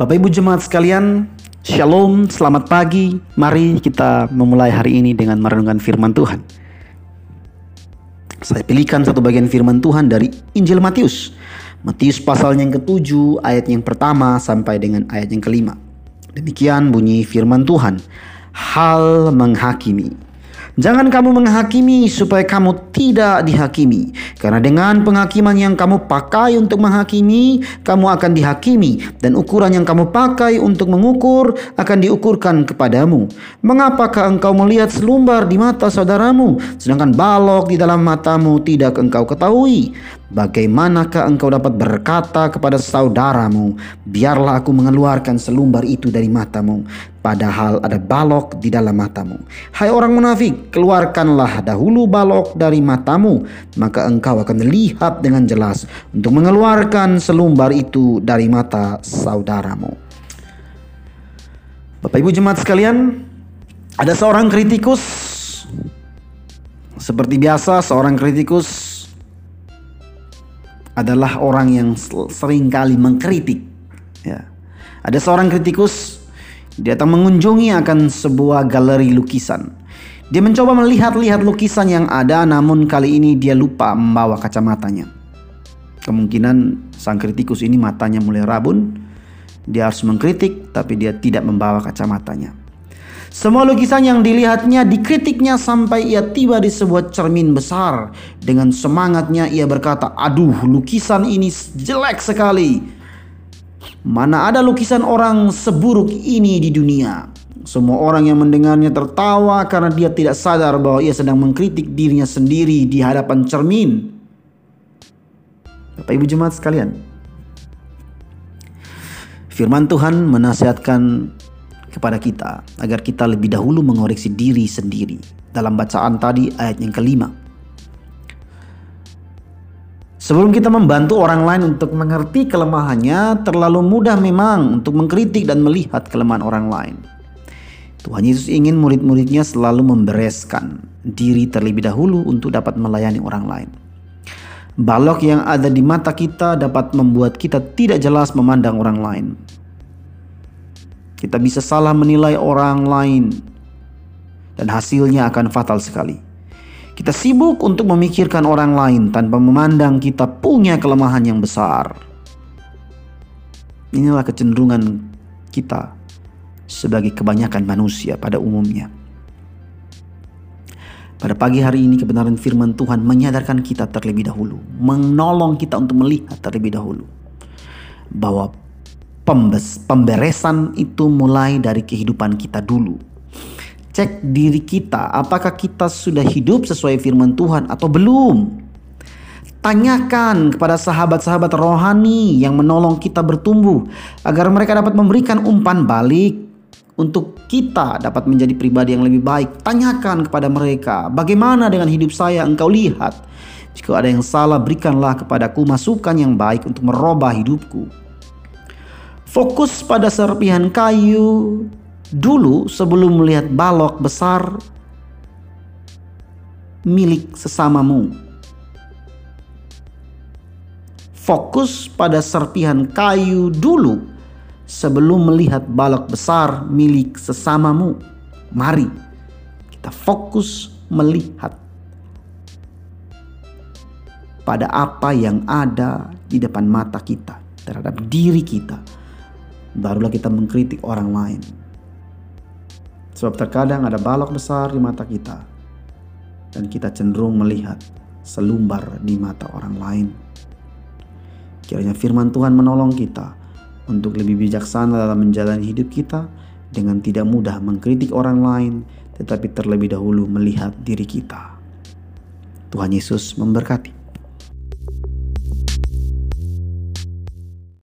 Bapak Ibu jemaat sekalian, Shalom, selamat pagi. Mari kita memulai hari ini dengan merenungkan firman Tuhan. Saya pilihkan satu bagian firman Tuhan dari Injil Matius. Matius pasal yang ketujuh, ayat yang pertama sampai dengan ayat yang kelima. Demikian bunyi firman Tuhan. Hal menghakimi. Jangan kamu menghakimi supaya kamu tidak dihakimi. Karena dengan penghakiman yang kamu pakai untuk menghakimi, kamu akan dihakimi. Dan ukuran yang kamu pakai untuk mengukur akan diukurkan kepadamu. Mengapakah engkau melihat selumbar di mata saudaramu, sedangkan balok di dalam matamu tidak engkau ketahui? Bagaimanakah engkau dapat berkata kepada saudaramu, biarlah aku mengeluarkan selumbar itu dari matamu, padahal ada balok di dalam matamu. Hai orang munafik, keluarkanlah dahulu balok dari matamu, maka engkau akan melihat dengan jelas untuk mengeluarkan selumbar itu dari mata saudaramu. Bapak Ibu jemaat sekalian, ada seorang kritikus seperti biasa seorang kritikus adalah orang yang sering kali mengkritik. Ya. Ada seorang kritikus datang mengunjungi akan sebuah galeri lukisan. Dia mencoba melihat-lihat lukisan yang ada namun kali ini dia lupa membawa kacamatanya. Kemungkinan sang kritikus ini matanya mulai rabun. Dia harus mengkritik tapi dia tidak membawa kacamatanya. Semua lukisan yang dilihatnya dikritiknya sampai ia tiba di sebuah cermin besar. Dengan semangatnya ia berkata, "Aduh, lukisan ini jelek sekali. Mana ada lukisan orang seburuk ini di dunia?" Semua orang yang mendengarnya tertawa karena dia tidak sadar bahwa ia sedang mengkritik dirinya sendiri di hadapan cermin. Bapak Ibu jemaat sekalian, firman Tuhan menasihatkan kepada kita agar kita lebih dahulu mengoreksi diri sendiri. Dalam bacaan tadi ayat yang kelima. Sebelum kita membantu orang lain untuk mengerti kelemahannya, terlalu mudah memang untuk mengkritik dan melihat kelemahan orang lain. Tuhan Yesus ingin murid-muridnya selalu membereskan diri terlebih dahulu untuk dapat melayani orang lain. Balok yang ada di mata kita dapat membuat kita tidak jelas memandang orang lain. Kita bisa salah menilai orang lain dan hasilnya akan fatal sekali. Kita sibuk untuk memikirkan orang lain tanpa memandang kita punya kelemahan yang besar. Inilah kecenderungan kita sebagai kebanyakan manusia pada umumnya. Pada pagi hari ini kebenaran firman Tuhan menyadarkan kita terlebih dahulu, menolong kita untuk melihat terlebih dahulu bahwa pemberesan itu mulai dari kehidupan kita dulu. Cek diri kita, apakah kita sudah hidup sesuai firman Tuhan atau belum? Tanyakan kepada sahabat-sahabat rohani yang menolong kita bertumbuh agar mereka dapat memberikan umpan balik untuk kita dapat menjadi pribadi yang lebih baik. Tanyakan kepada mereka, bagaimana dengan hidup saya engkau lihat? Jika ada yang salah, berikanlah kepadaku masukan yang baik untuk merubah hidupku. Fokus pada serpihan kayu dulu sebelum melihat balok besar milik sesamamu. Fokus pada serpihan kayu dulu sebelum melihat balok besar milik sesamamu. Mari kita fokus melihat pada apa yang ada di depan mata kita terhadap diri kita barulah kita mengkritik orang lain. Sebab terkadang ada balok besar di mata kita dan kita cenderung melihat selumbar di mata orang lain. Kiranya firman Tuhan menolong kita untuk lebih bijaksana dalam menjalani hidup kita dengan tidak mudah mengkritik orang lain tetapi terlebih dahulu melihat diri kita. Tuhan Yesus memberkati.